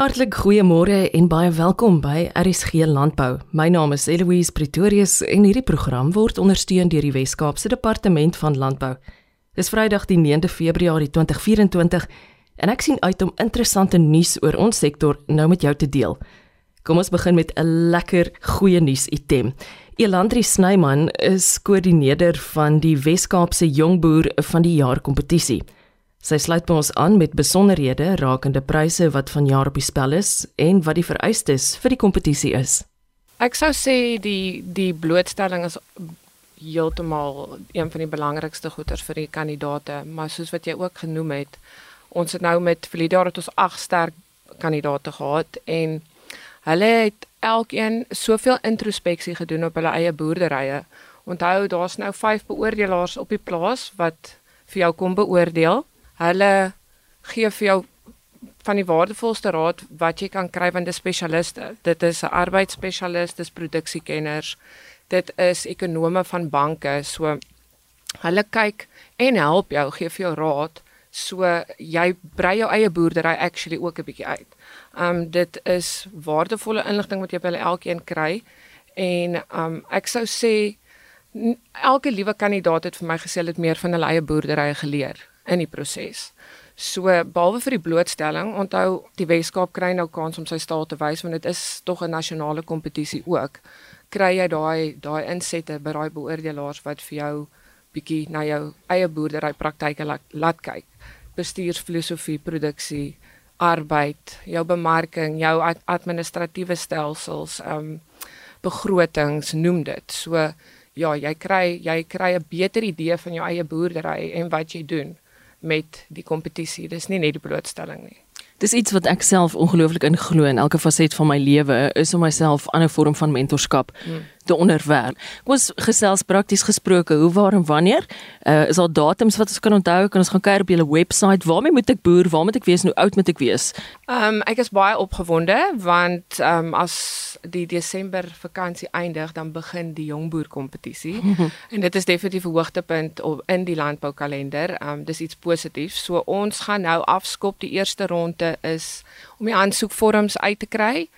Hartlik goeiemôre en baie welkom by RSG Landbou. My naam is Eloise Pretorius en hierdie program word ondersteun deur die Wes-Kaapse Departement van Landbou. Dis Vrydag die 9de Februarie 2024 en ek sien uit om interessante nuus oor ons sektor nou met jou te deel. Kom ons begin met 'n lekker goeie nuus item. Elandri Snyman is koördineerder van die Wes-Kaapse Jongboer van die Jaar kompetisie. Sy sluit by ons aan met besonderhede rakende pryse wat vanjaar op die spel is en wat die vereistes vir die kompetisie is. Ek sou sê die die blootstelling is heeltemal een van die belangrikste goeders vir die kandidaate, maar soos wat jy ook genoem het, ons het nou met verlede jaar het ons 8 sterk kandidaate gehad en hulle het elkeen soveel introspeksie gedoen op hulle eie boerderye. Onthou, daar's nou 5 beoordelaars op die plaas wat vir jou kom beoordeel hulle gee vir jou van die waardevolste raad wat jy kan kry van 'n spesialiste. Dit is 'n arbeidsspesialist, dis produksiekenners. Dit is ekonome van banke. So hulle kyk en help jou, gee vir jou raad so jy brei jou eie boerdery actually ook 'n bietjie uit. Um dit is waardevolle inligting wat jy by hulle elkeen kry en um ek sou sê elke liewe kandidaat het vir my gesê hulle het meer van hulle eie boerdery geleer in die proses. So behalwe vir die blootstelling, onthou die Weskaap kry nou kans om sy staat te wys want dit is tog 'n nasionale kompetisie ook. Kry jy daai daai insette by daai beoordelaars wat vir jou bietjie na jou eie boerdery praktyke laat, laat kyk. Bestuursfilosofie, produksie, arbeid, jou bemarking, jou administratiewe stelsels, ehm um, begrotings, noem dit. So ja, jy kry jy kry 'n beter idee van jou eie boerdery en wat jy doen met die kompetisie. Dis nie net die blootstelling nie. Dis iets wat ek self ongelooflik in glo in elke faset van my lewe is om myself aan 'n vorm van mentorskap hmm. Te onderwerf. Kom ons gesels prakties gesproke, hoe waar en wanneer? Uh is daar datums wat ons kan onthou? Kan ons gaan kyk op julle webwerf? Waarmee moet ek boer? Waar moet ek wees? Hoe oud moet ek wees? Ehm um, ek is baie opgewonde want ehm um, as die Desember vakansie eindig, dan begin die jongboer kompetisie. en dit is definitief 'n hoogtepunt in die landboukalender. Ehm um, dis iets positiefs. So ons gaan nou afskop die eerste ronde is om die aansoekvorms uit te kry.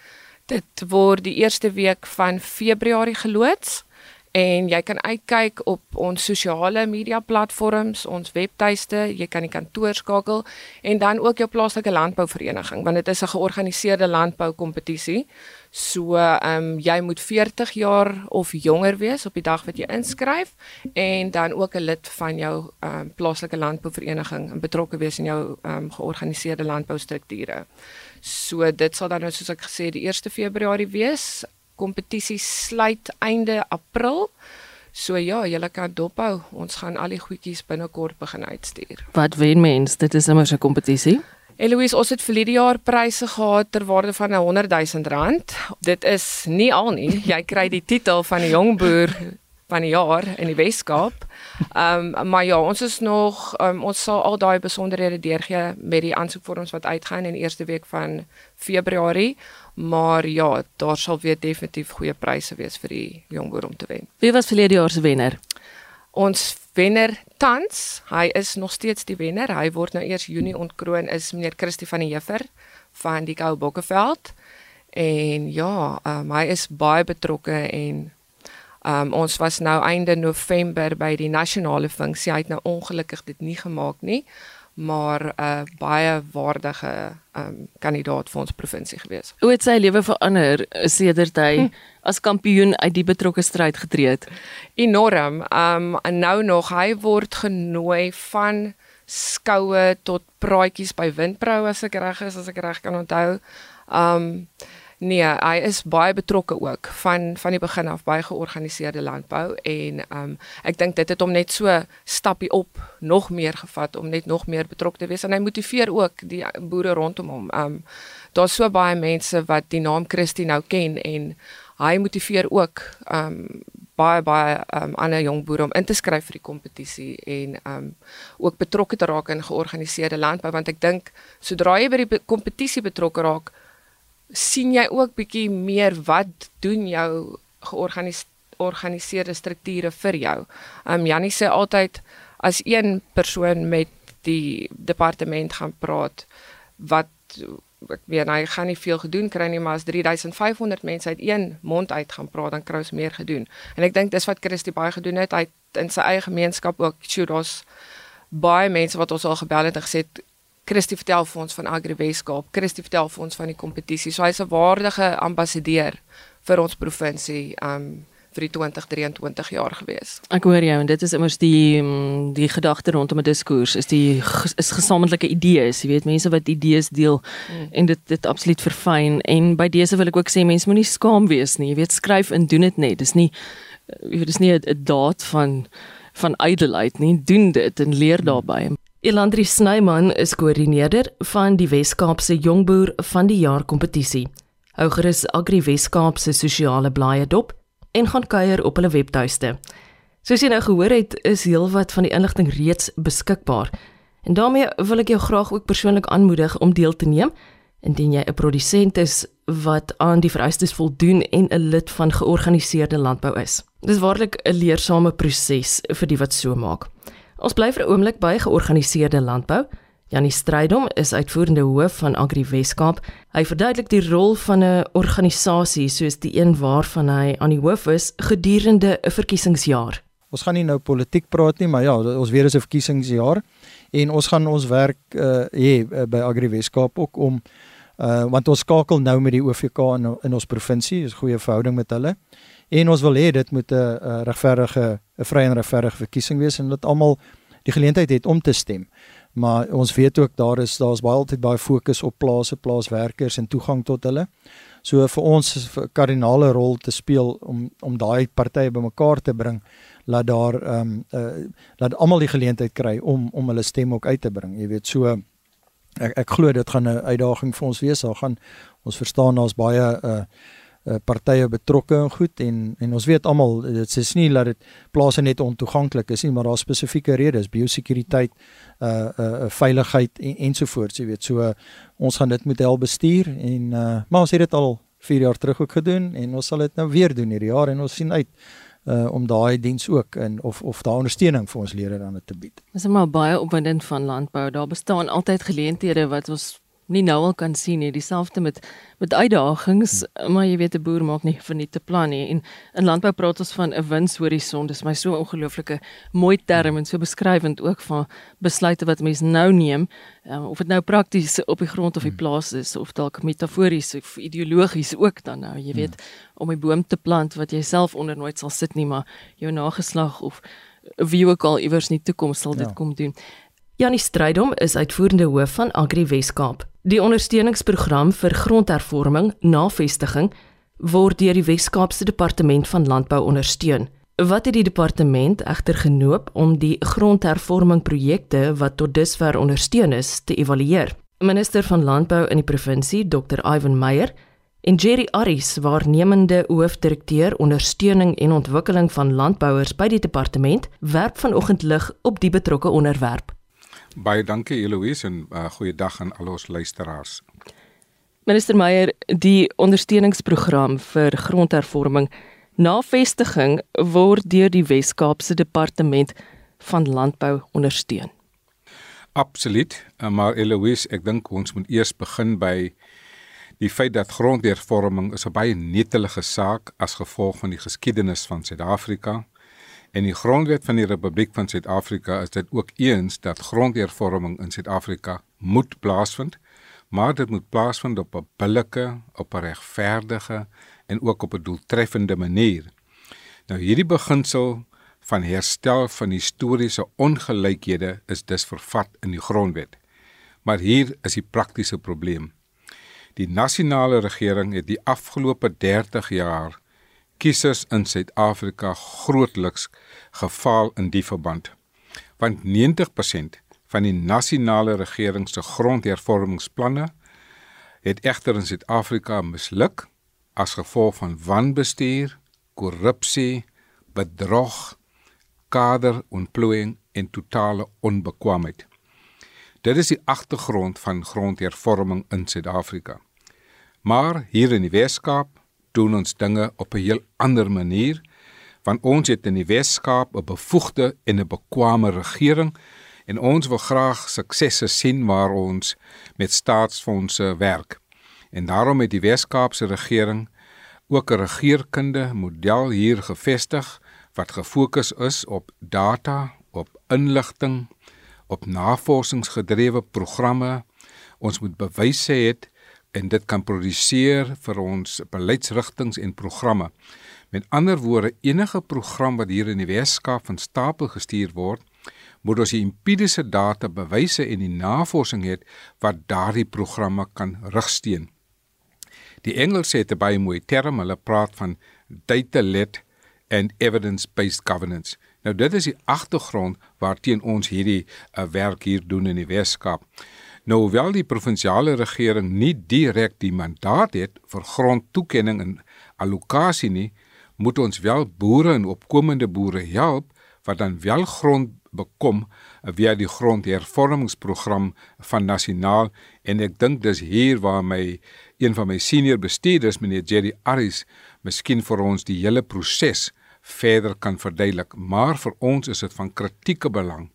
Dit word die eerste week van Februarie geloods en jy kan uitkyk op ons sosiale media platforms, ons webtuiste, jy kan die kantoor skakel en dan ook jou plaaslike landbouvereniging want dit is 'n georganiseerde landboukompetisie. So, ehm um, jy moet 40 jaar of jonger wees op die dag wat jy inskryf en dan ook 'n lid van jou ehm um, plaaslike landbouvereniging en betrokke wees in jou ehm um, georganiseerde landboustrukture. So dit sal dan nou soos ek gesê die 1 Februarie wees. Kompetisie sluit einde April. So ja, julle kan dophou. Ons gaan al die goedjies binnekort begin uitstuur. Wat wen mens? Dit is immer 'n kompetisie. Eloise, ons het vir die jaar pryse gehad ter waarde van 100 000 rand. Dit is nie al nie. Jy kry die titel van die jong boer van die jaar in die Weskaap. Ehm um, maar ja, ons is nog um, ons sal al daai besonderhede deurgee met die aansoekvorms wat uitgaan in die eerste week van Februarie. Maar ja, daar sal weer definitief goeie pryse wees vir die jong boer om te wen. Wie was verlede jaar se wenner? Ons wenner tans, hy is nog steeds die wenner. Hy word nou eers Junie ontkroon is meneer Christie van die Heever van die Kou Bokkeveld. En ja, um, hy is baie betrokke en um, ons was nou einde November by die nasionale funksie. Hy het nou ongelukkig dit nie gemaak nie maar 'n uh, baie waardige um, kandidaat vir ons provinsie gewees. Hoe het sy lewe verander sedert hy hm. as kampioen uit die betrokke stryd getree het? Enorm. Um nou nog hy word genooi van skoue tot praatjies by Windpro as ek reg is as ek reg kan onthou. Um Nee, hy is baie betrokke ook van van die begin af baie georganiseerde landbou en um ek dink dit het hom net so stappie op nog meer gevat om net nog meer betrokke te wees en hy motiveer ook die boere rondom hom. Um daar's so baie mense wat die naam Christie nou ken en hy motiveer ook um baie baie um ander jong boere om in te skryf vir die kompetisie en um ook betrokke te raak in georganiseerde landbou want ek dink sodra jy by die kompetisie betrokke raak sien jy ook bietjie meer wat doen jou georganiseerde strukture vir jou. Um Jannie sê altyd as een persoon met die departement gaan praat wat ek weet hy gaan nie veel gedoen kry nie, maar as 3500 mense uit een mond uit gaan praat, dan kry ons meer gedoen. En ek dink dis wat Christie baie gedoen het. Hy in sy eie gemeenskap ook, Chudos baie mense wat ons al gebel het en gesê het Christie vertel vir ons van Agri Weskaap, Christie vertel vir ons van die kompetisie. So hy's 'n waardige ambassadeur vir ons provinsie um vir die 2023 jaar gewees. Ek hoor jou en dit is immers die mm, die gedagte rondom 'n diskurs is die is gesamentlike idees, jy weet mense wat idees deel mm. en dit dit absoluut verfyn en by dese wil ek ook sê mense moenie skaam wees nie, jy weet skryf en doen dit net. Dis nie jy weet dis nie 'n daad van van ydelheid nie, doen dit en leer hmm. Elandri Snyman is koördineerder van die Wes-Kaapse Jongboer van die Jaar kompetisie. Hou gerus Agri Wes-Kaap se sosiale blaaie dop en gaan kuier op hulle webtuiste. Soos jy nou gehoor het, is heelwat van die inligting reeds beskikbaar. En daarmee wil ek jou graag ook persoonlik aanmoedig om deel te neem indien jy 'n produsent is wat aan die vereistes voldoen en 'n lid van georganiseerde landbou is. Dis waarlik 'n leersame proses vir die wat so maak. Ons bly vir 'n oomblik by georganiseerde landbou. Janie Strydom is uitvoerende hoof van Agri Weskaap. Hy verduidelik die rol van 'n organisasie soos die een waarvan hy aan die hoof is gedurende 'n verkiesingsjaar. Ons gaan nie nou politiek praat nie, maar ja, ons weer is 'n verkiesingsjaar en ons gaan ons werk uh hê uh, by Agri Weskaap ook om uh want ons skakel nou met die OVK in, in ons provinsie, is goeie verhouding met hulle. En ons wil hê dit moet 'n regverdige, 'n vrye en regverdige verkiesing wees en dat almal die geleentheid het om te stem. Maar ons weet ook daar is daar's baie altyd baie fokus op plase, plaaswerkers en toegang tot hulle. So vir ons is 'n kardinale rol te speel om om daai partye bymekaar te bring laat daar ehm um, uh, laat almal die geleentheid kry om om hulle stem ook uit te bring. Jy weet so ek ek glo dit gaan 'n uitdaging vir ons wees. Daar gaan ons verstaan daar's baie uh uh, partye betrokke en goed en en ons weet almal dit is nie dat dit plase net ontoeganklik is nie maar daar spesifieke redes biosekuriteit uh uh veiligheid en ensovoorts jy weet so uh, ons gaan dit moet help bestuur en uh maar ons het dit al 4 jaar terug ook gedoen en ons sal dit nou weer doen hierdie jaar en ons sien uit uh om daai diens ook in of of daai ondersteuning vir ons leerders aan te bied. Dis maar baie opwindend van landbou. Daar bestaan altyd geleenthede wat ons nie nou al kan sien nie dieselfde met met uitdagings maar jy weet 'n boer maak nie vir net te plan nie en in landbou praat ons van 'n winshorison dis my so 'n ongelooflike mooi term en so beskrywend ook van besluite wat mense nou neem um, of dit nou prakties op die grond of die hmm. plaas is of dalk metafories of ideologies ook dan nou jy weet hmm. om 'n boom te plant wat jy self onder nooit sal sit nie maar jou nageslag of wie ook al iewers in die toekoms sal dit ja. kom doen Janie Strydom is uitvoerende hoof van Agri Weskaap. Die ondersteuningsprogram vir grondhervorming navestiging word deur die Wes-Kaapse Departement van Landbou ondersteun. Wat het die departement egter genoop om die grondhervorming projekte wat tot dusver ondersteun is te evalueer? Minister van Landbou in die provinsie, Dr. Ivan Meyer, en Jerry Aris, waarnemende hoofdirekteur ondersteuning en ontwikkeling van landbouers by die departement, werp vanoggend lig op die betrokke onderwerp. Baie dankie Eloise en uh, goeiedag aan al ons luisteraars. Minister Meyer, die ondersteuningsprogram vir grondhervorming na vestiging word deur die Wes-Kaapse Departement van Landbou ondersteun. Absoluut, uh, maar Eloise, ek dink ons moet eers begin by die feit dat grondhervorming is 'n baie netelige saak as gevolg van die geskiedenis van Suid-Afrika En die grondwet van die Republiek van Suid-Afrika is dit ook eens dat grondhervorming in Suid-Afrika moet plaasvind, maar dit moet plaasvind op 'n billike, op 'n regverdige en ook op 'n doeltreffende manier. Nou hierdie beginsel van herstel van historiese ongelykhede is dus vervat in die grondwet. Maar hier is die praktiese probleem. Die nasionale regering het die afgelope 30 jaar kiesers in Suid-Afrika grootliks gefaal in die verband. Want 90% van die nasionale regering se grondhervormingsplanne het egter in Suid-Afrika misluk as gevolg van wanbestuur, korrupsie, bedrog, kaderontplooiing en totale onbekwaamheid. Dit is die agtergrond van grondhervorming in Suid-Afrika. Maar hier in die Weskaap doen ons dinge op 'n heel ander manier want ons het in die Wes-Kaap 'n bevoegde en 'n bekwame regering en ons wil graag suksesse sien waar ons met staatsfondse werk. En daarom het die Wes-Kaapse regering ook 'n regeringskunde model hier gevestig wat gefokus is op data, op inligting, op navorsingsgedrewe programme. Ons moet bewyse hê en dit kan produseer vir ons beleidsrigtings en programme. Met ander woorde, enige program wat hier in die Weskaap van stapel gestuur word, moet ons die empiriese data, bewyse en die navorsing hê wat daardie programme kan rigsteen. Die Engels het 'n baie mooi term, hulle praat van data-led and evidence-based governance. Nou dit is die agtergrond waarteen ons hierdie uh, werk hier doen in die Weskaap. Nou hoewel die provinsiale regering nie direk die mandaat het vir grondtoekenning en allocasie nie, moet ons wel boere en opkomende boere help wat dan wel grond bekom via die grondhervormingsprogram van nasionaal. En ek dink dis hier waar my een van my senior bestuurders meneer Jerry Aris miskien vir ons die hele proses verder kan verduidelik. Maar vir ons is dit van kritieke belang.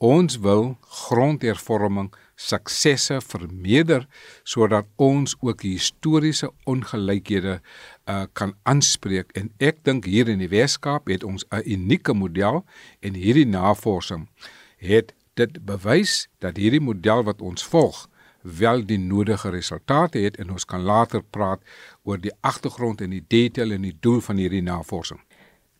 Ons wil grondhervorming suksesse vermeerder sodat ons ook historiese ongelykhede uh, kan aanspreek en ek dink hier in die Weskaap het ons 'n unieke model en hierdie navorsing het dit bewys dat hierdie model wat ons volg wel die nodige resultate het en ons kan later praat oor die agtergrond en die detail en die doel van hierdie navorsing.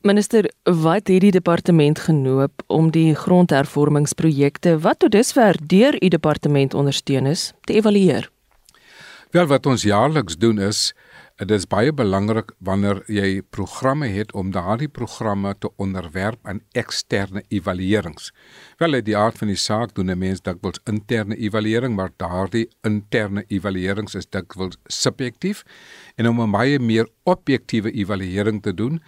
Minister, wat het die departement genoop om die grondhervormingsprojekte wat tot dusver deur u departement ondersteun is te evalueer? Wel wat ons jaarliks doen is dit is baie belangrik wanneer jy programme het om daardie programme te onderwerp aan eksterne evaluerings. Wel uit die aard van die saak doen 'n mens dikwels interne evaluering, maar daardie interne evaluerings is dikwels subjektief en om 'n baie meer objektiewe evaluering te doen,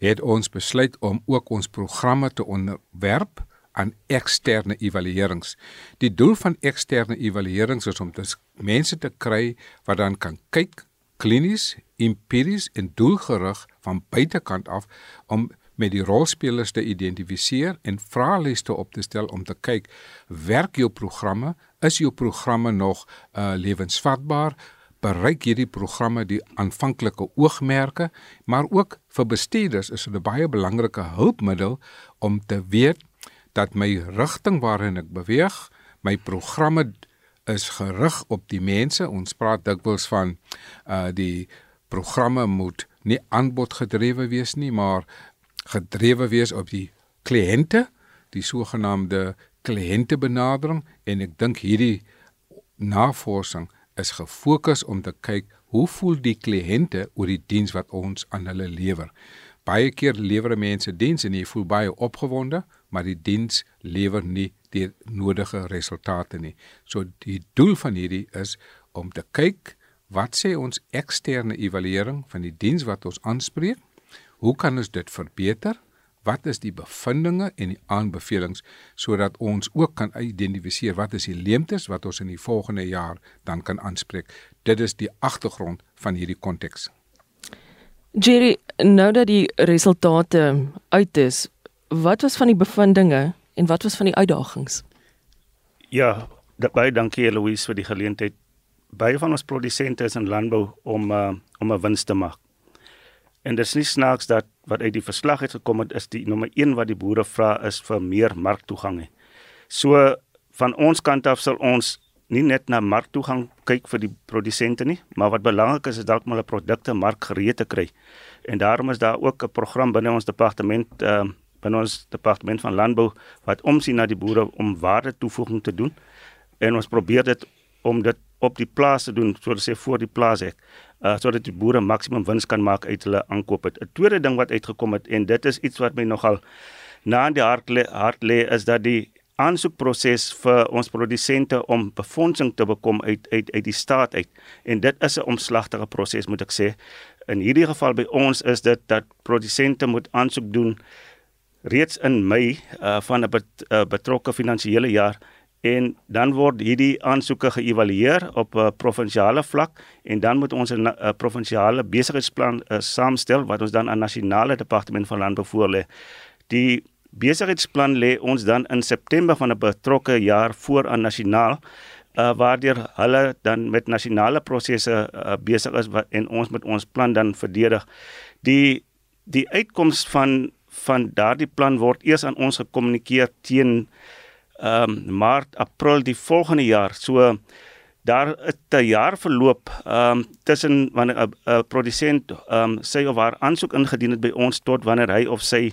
het ons besluit om ook ons programme te onderwerp aan eksterne evaluerings. Die doel van eksterne evaluerings is om dit mense te kry wat dan kan kyk klinies, empiries en doelgerig van buitekant af om met die rolspelers te identifiseer en vraelyste op te stel om te kyk werk jou programme is jou programme nog uh, lewensvatbaar bereik hierdie programme die aanvanklike oogmerke, maar ook vir bestuurders is dit 'n baie belangrike hulpmiddel om te weet dat my rigting waarin ek beweeg, my programme is gerig op die mense. Ons praat dikwels van uh die programme moet nie aanbodgedrewe wees nie, maar gedrewe wees op die kliënte, die sogenaamde kliëntebenadering en ek dink hierdie navorsing is gefokus om te kyk hoe voel die kliënte oor die diens wat ons aan hulle lewer. Baie keer lewer mense diens en jy voel baie opgewonde, maar die diens lewer nie die nodige resultate nie. So die doel van hierdie is om te kyk wat sê ons eksterne evaluering van die diens wat ons aanspreek? Hoe kan ons dit verbeter? Wat is die bevindinge en die aanbevelings sodat ons ook kan identifiseer wat is die leemtes wat ons in die volgende jaar dan kan aanspreek. Dit is die agtergrond van hierdie konteks. Jerry, nou dat die resultate uit is, wat was van die bevindinge en wat was van die uitdagings? Ja, baie dankie Eloise vir die geleentheid. Baie van ons produsente is in landbou om uh, om 'n wins te maak. En dit is nie snaaks dat wat uit die verslag het gekom het is die nommer 1 wat die boere vra is vir meer marktoegang. So van ons kant af sal ons nie net na marktoegang kyk vir die produsente nie, maar wat belangrik is is dalk maar 'n produkte mark gereed te kry. En daarom is daar ook 'n program binne ons departement uh binne ons departement van landbou wat omsien na die boere om waarde toevoeging te doen. En ons probeer dit om dit op die plaas te doen, so te sê voor die plaas ek uh, sodat die boere maksimum wins kan maak uit hulle aankoop. 'n Tweede ding wat uitgekom het en dit is iets wat my nogal na in die hart lê, hart lê is dat die aansoekproses vir ons produsente om befondsing te bekom uit uit uit die staat uit en dit is 'n omslagtige proses moet ek sê. In hierdie geval by ons is dit dat produsente moet aansoek doen reeds in Mei uh, van 'n bet, uh, betrokke finansiële jaar en dan word hierdie aansoeke geëvalueer op 'n uh, provinsiale vlak en dan moet ons 'n uh, provinsiale besigheidsplan uh, saamstel wat ons dan aan nasionale departement van landbou voorlê. Die besigheidsplan lê ons dan in September van 'n betrokke jaar voor aan nasionaal uh, waardeur hulle dan met nasionale prosesse uh, besig is wat, en ons met ons plan dan verdedig. Die die uitkoms van van daardie plan word eers aan ons gekommunikeer teen ehm um, Maart April die volgende jaar. So daar 'n jaar verloop ehm um, tussen wanneer 'n produsent ehm um, sy of haar aansoek ingedien het by ons tot wanneer hy of sy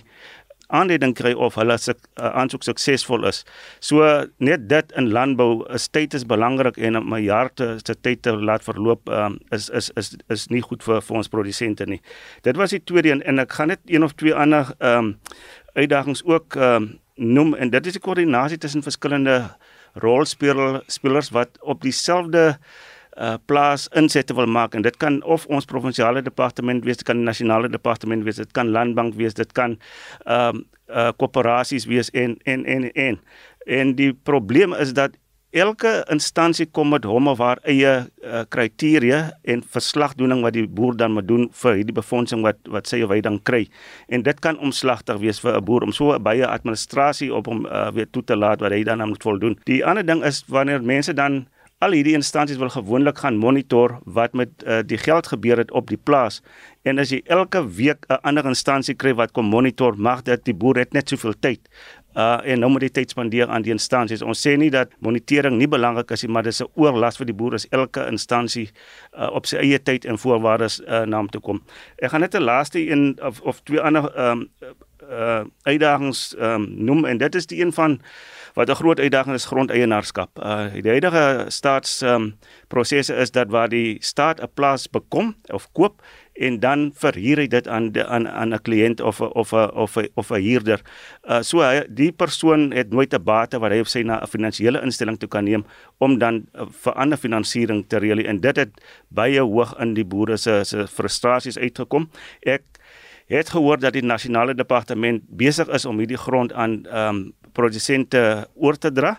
aanleiding kry of hulle se uh, aansoek suksesvol is. So net dit in landbou is tyd is belangrik en om 'n jaar te se tyd te laat verloop um, is is is is nie goed vir vir ons produsente nie. Dit was die tweede een en ek gaan net een of twee ander ehm um, uitdagings ook ehm um, noem en dit is die koördinasie tussen verskillende rolspelers wat op dieselfde uh plaas insette wil maak. En dit kan of ons provinsiale departement wees, dit kan nasionale departement wees, dit kan landbank wees, dit kan ehm um, uh koöperasies wees en en en en. En die probleem is dat elke instansie kom met hom of haar eie uh, kriteria en verslagdoening wat die boer dan moet doen vir hierdie befondsing wat wat sy of hy dan kry. En dit kan omslagtig wees vir 'n boer om so baie administrasie op hom uh, weer toe te laat wat hy dan moet voldoen. Die ander ding is wanneer mense dan al hierdie instansies wil gewoonlik gaan monitor wat met uh, die geld gebeur het op die plaas en as jy elke week 'n ander instansie kry wat kom monitor mag dit die boer het net soveel tyd uh en nou moet jy tyd spandeer aan die instansies. Ons sê nie dat monitering nie belangrik is nie, maar dis 'n oorlas vir die boere as elke instansie uh op sy eie tyd en voorwaardes uh na hom toe kom. Ek gaan net 'n laaste een of of twee ander um uh uitdagings um noem en dit is die een van wat 'n groot uitdaging is grondeienaarskap. Uh die huidige staats um prosesse is dat waar die staat 'n plaas bekom of koop en dan verhuur hy dit aan de, aan aan 'n kliënt of a, of a, of a, of 'n huurder. Uh so hy, die persoon het nooit 'n bate wat hy op sy na 'n finansiële instelling toe kan neem om dan uh, vir ander finansiering te reël en dit het baie hoog in die boere se se frustrasies uitgekom. Ek het gehoor dat die nasionale departement besig is om hierdie grond aan ehm um, produsente oor te dra.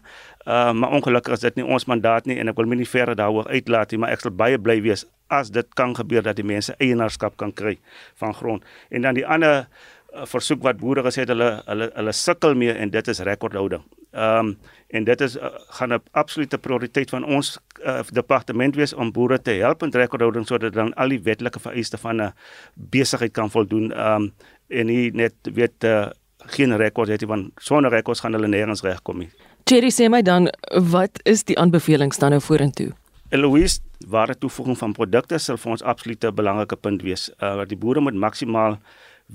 Uh, maar ongelukkig is dit nie ons mandaat nie en ek wil my nie verder daaroor uitlaat nie, maar ek sal baie bly wees as dit kan gebeur dat die mense eienaarskap kan kry van grond. En dan die ander uh, versoek wat boere gesê het hulle hulle hulle sukkel mee en dit is rekordhouding. Ehm um, en dit is uh, gaan 'n absolute prioriteit van ons uh, departement wees om boere te help met rekordhouding sodat dan al die wetlike vereistes van 'n besigheid kan voldoen. Ehm um, en nie net weet uh, geen rekords het nie want sonder rekords gaan hulle nêrens regkom nie. Jerry sê my dan wat is die aanbevelings dan nou vorentoe? Eloise, ware toevoeging van produkte sal vir ons absoluut 'n belangrike punt wees. Uh wat die boere moet maksimaal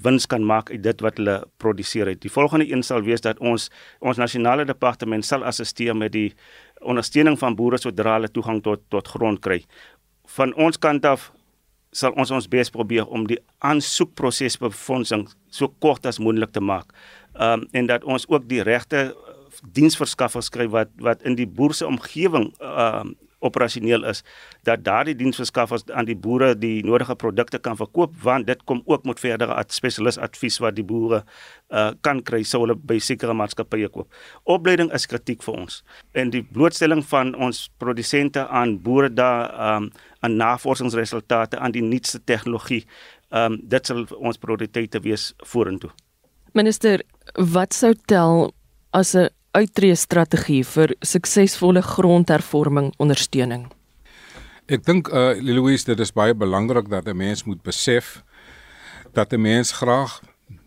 wins kan maak uit dit wat hulle produseer het. Die volgende een sal wees dat ons ons nasionale departement sal assisteer met die ondersteuning van boere sodra hulle toegang tot tot grond kry. Van ons kant af sal ons ons bes probeer om die aansoekproses befondsing so kort as moontlik te maak. Ehm um, en dat ons ook die regte diensverskaffers kry wat wat in die boerse omgewing ehm um, operasioneel is dat daardie diensverskaffers aan die boere die nodige produkte kan verkoop want dit kom ook met verdere ad spesialis advies wat die boere uh, kan kry sou hulle by sekere maatskappye koop. Opleiding is kritiek vir ons en die blootstelling van ons produsente aan boere daar um, aan navorsingsresultate aan die nuutste tegnologie um, dit sal ons prioriteite wees vorentoe. Minister, wat sou tel as 'n uittreë strategie vir suksesvolle grondhervorming ondersteuning? Ek dink uh Louise dit is baie belangrik dat 'n mens moet besef dat 'n mens graag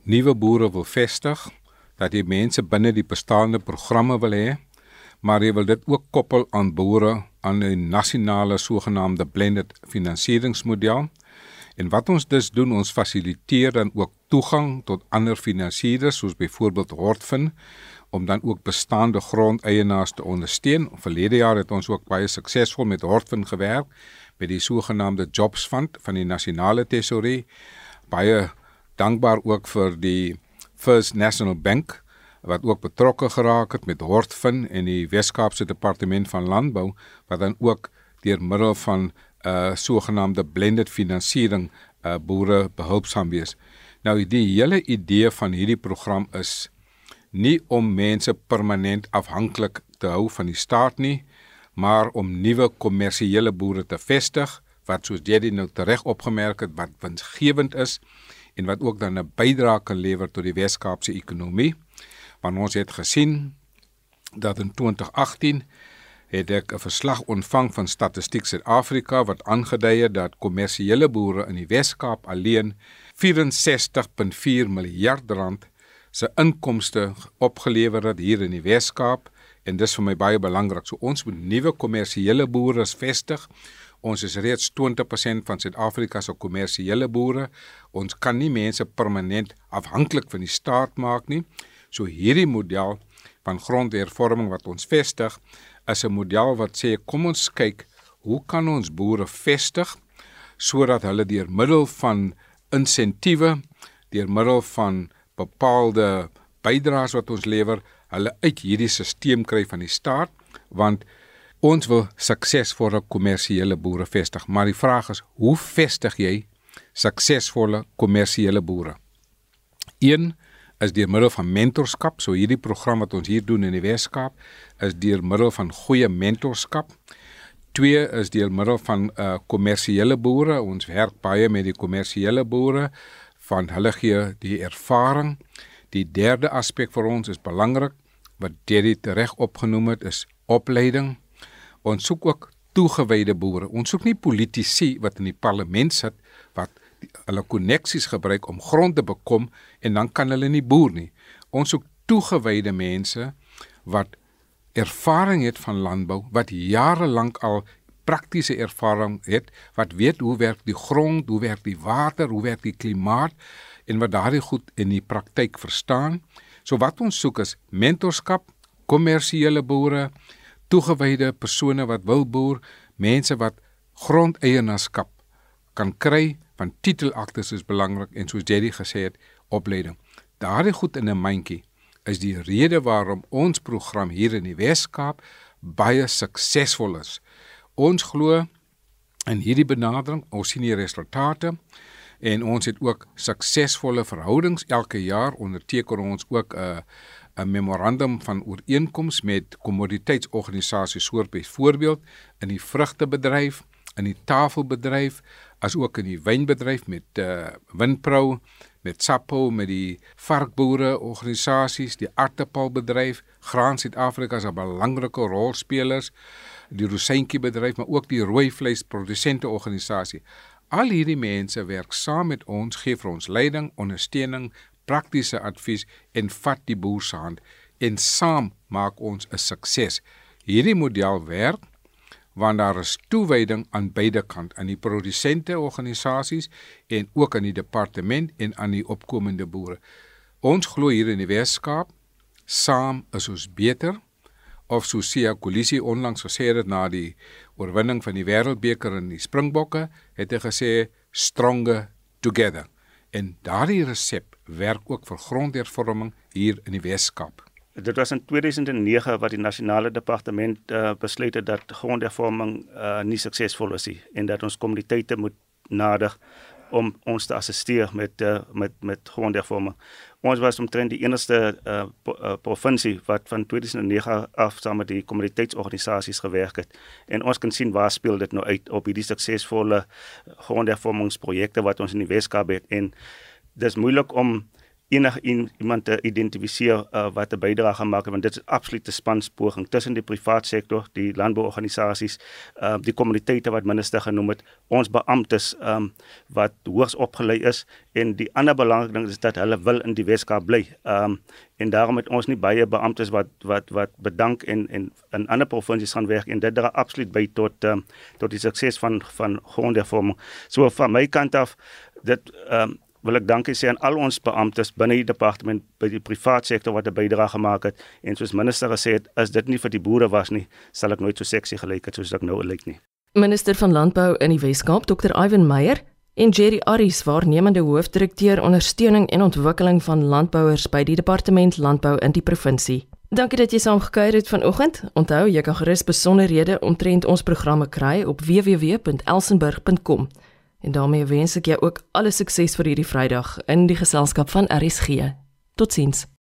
nuwe boere wil vestig, dat jy mense binne die bestaande programme wil hê, maar jy wil dit ook koppel aan boere aan 'n nasionale sogenaamde blended finansieringsmodel. En wat ons dus doen, ons fasiliteer dan ook toegang tot ander finansierders soos byvoorbeeld Hortfin om dan ook bestaande grondeienaars te ondersteun. Verlede jaar het ons ook baie suksesvol met Hortfin gewerk met die sogenaamde Jobs Fund van die Nasionale Tesourie. Baie dankbaar ook vir die First National Bank wat ook betrokke geraak het met Hortfin en die Wes-Kaapse Departement van Landbou wat dan ook deur middel van 'n uh, sogenaamde blended finansiering uh, boere behulpsaam wees. Nou die hele idee van hierdie program is nie om mense permanent afhanklik te hou van die staat nie, maar om nuwe kommersiële boere te vestig wat soos Jerry nou reg opgemerk het wat winsgewend is en wat ook dan 'n bydrae kan lewer tot die Wes-Kaapse ekonomie. Want ons het gesien dat in 2018 het ek 'n verslag ontvang van Statistiek Suid-Afrika wat aangedui het dat kommersiële boere in die Wes-Kaap alleen 64.4 miljard rand se inkomste opgelewer het hier in die Wes-Kaap en dis vir my baie belangrik. So ons moet nuwe kommersiële boere vestig. Ons is reeds 20% van Suid-Afrika se kommersiële boere. Ons kan nie mense permanent afhanklik van die staat maak nie. So hierdie model van grondhervorming wat ons vestig is 'n model wat sê kom ons kyk hoe kan ons boere vestig sodat hulle deur middel van insentiewe deur middel van bepaalde bydraes wat ons lewer hulle uit hierdie stelsel kry van die staat want ons wil suksesvolle kommersiële boere vestig maar die vraag is hoe vestig jy suksesvolle kommersiële boere 1 is deur middel van mentorskap. So hierdie program wat ons hier doen in die Weskaap is deur middel van goeie mentorskap. Twee is deur middel van uh kommersiële boere. Ons werk baie met die kommersiële boere van hulle gee die ervaring. Die derde aspek vir ons is belangrik wat Jerry reg opgenoem het is opleiding. Ons soek ook toegewyde boere. Ons soek nie politici wat in die parlement sit wat hulle koneksies gebruik om grond te bekom en dan kan hulle nie boer nie. Ons soek toegewyde mense wat ervaring het van landbou, wat jare lank al praktiese ervaring het, wat weet hoe werk die grond, hoe werk die water, hoe werk die klimaat en wat daardie goed in die praktyk verstaan. So wat ons soek is mentorskap, kommersiële boere, toegewyde persone wat wil boer, mense wat grondeienaarskap kan kry want titelaktes is belangrik en soos Jerry gesê het, opleiding. Daardie goed in 'n mandjie is die rede waarom ons program hier in die Wes-Kaap baie suksesvol is. Ons glo in hierdie benadering, ons sien die resultate en ons het ook suksesvolle verhoudings. Elke jaar onderteken ons ook 'n 'n memorandum van ooreenkoms met kommoditeitsorganisasies soort byvoorbeeld in die vrugtebedryf, in die tafelbedryf, as ook in die wynbedryf met uh Winpro, met Sappo, met die varkboere organisasies, die aardappelbedryf, Graan Suid-Afrika is 'n belangrike rolspelers, die rosientjie bedryf, maar ook die rooi vleis produsente organisasie. Al hierdie mense werk saam met ons, gee vir ons leiding, ondersteuning, praktiese advies en vat die boer se hand en saam maak ons 'n sukses. Hierdie model werk want daar is toewyding aan beide kant aan die produsente organisasies en ook aan die departement en aan die opkomende boere. Ons glo hier in die Weskaap saam is ons beter of so Sia Kolisi onlangs gesê het na die oorwinning van die wêreldbeker in die Springbokke het hy gesê stronger together en daardie resep werk ook vir grondhervorming hier in die Weskaap. Dit was in 2009 wat die nasionale departement uh, besluit het dat grondhervorming uh, nie suksesvol is nie en dat ons kommuniteite moet nader om ons te assisteer met uh, met met grondhervorming. Ons was omtrent die enigste uh, uh, provinsie wat van 2009 af saam met die kommuniteitsorganisasies gewerk het en ons kan sien waar speel dit nou uit op hierdie suksesvolle grondhervormingsprojekte wat ons in die Weskaap het en dis moeilik om enige iemand te identifiseer uh, wat 'n bydrae gaan maak want dit is absolute spanspoging tussen die private sektor, die landbouorganisasies, uh, die kommuniteite wat minister genoem het, ons beamptes um, wat hoogs opgelei is en die ander belangrike ding is dat hulle wil in die Weskaap bly. Um, en daarom het ons nie baie beamptes wat wat wat bedank en en in ander provinsies gaan werk en dit dra absoluut by tot um, tot die sukses van van grondhervorming. So van my kant af dit um, wil ek dankie sê aan al ons beamptes binne die departement by die private sektor wat 'n bydrae gemaak het en soos minister gesê het as dit nie vir die boere was nie sal ek nooit so seksie gelyk het soos ek nou lyk nie. Minister van Landbou in die Wes-Kaap Dr. Ivan Meyer en Jerry Aris waarnemende hoofdirekteur ondersteuning en ontwikkeling van landbouers by die departement landbou in die provinsie. Dankie dat jy saamgekuier het vanoggend. Onthou jy kan gerus besonderhede omtrent ons programme kry op www.elsenburg.com. En daarmee wens ek jou ook alle sukses vir hierdie Vrydag in die geselskap van RSG. Totsiens.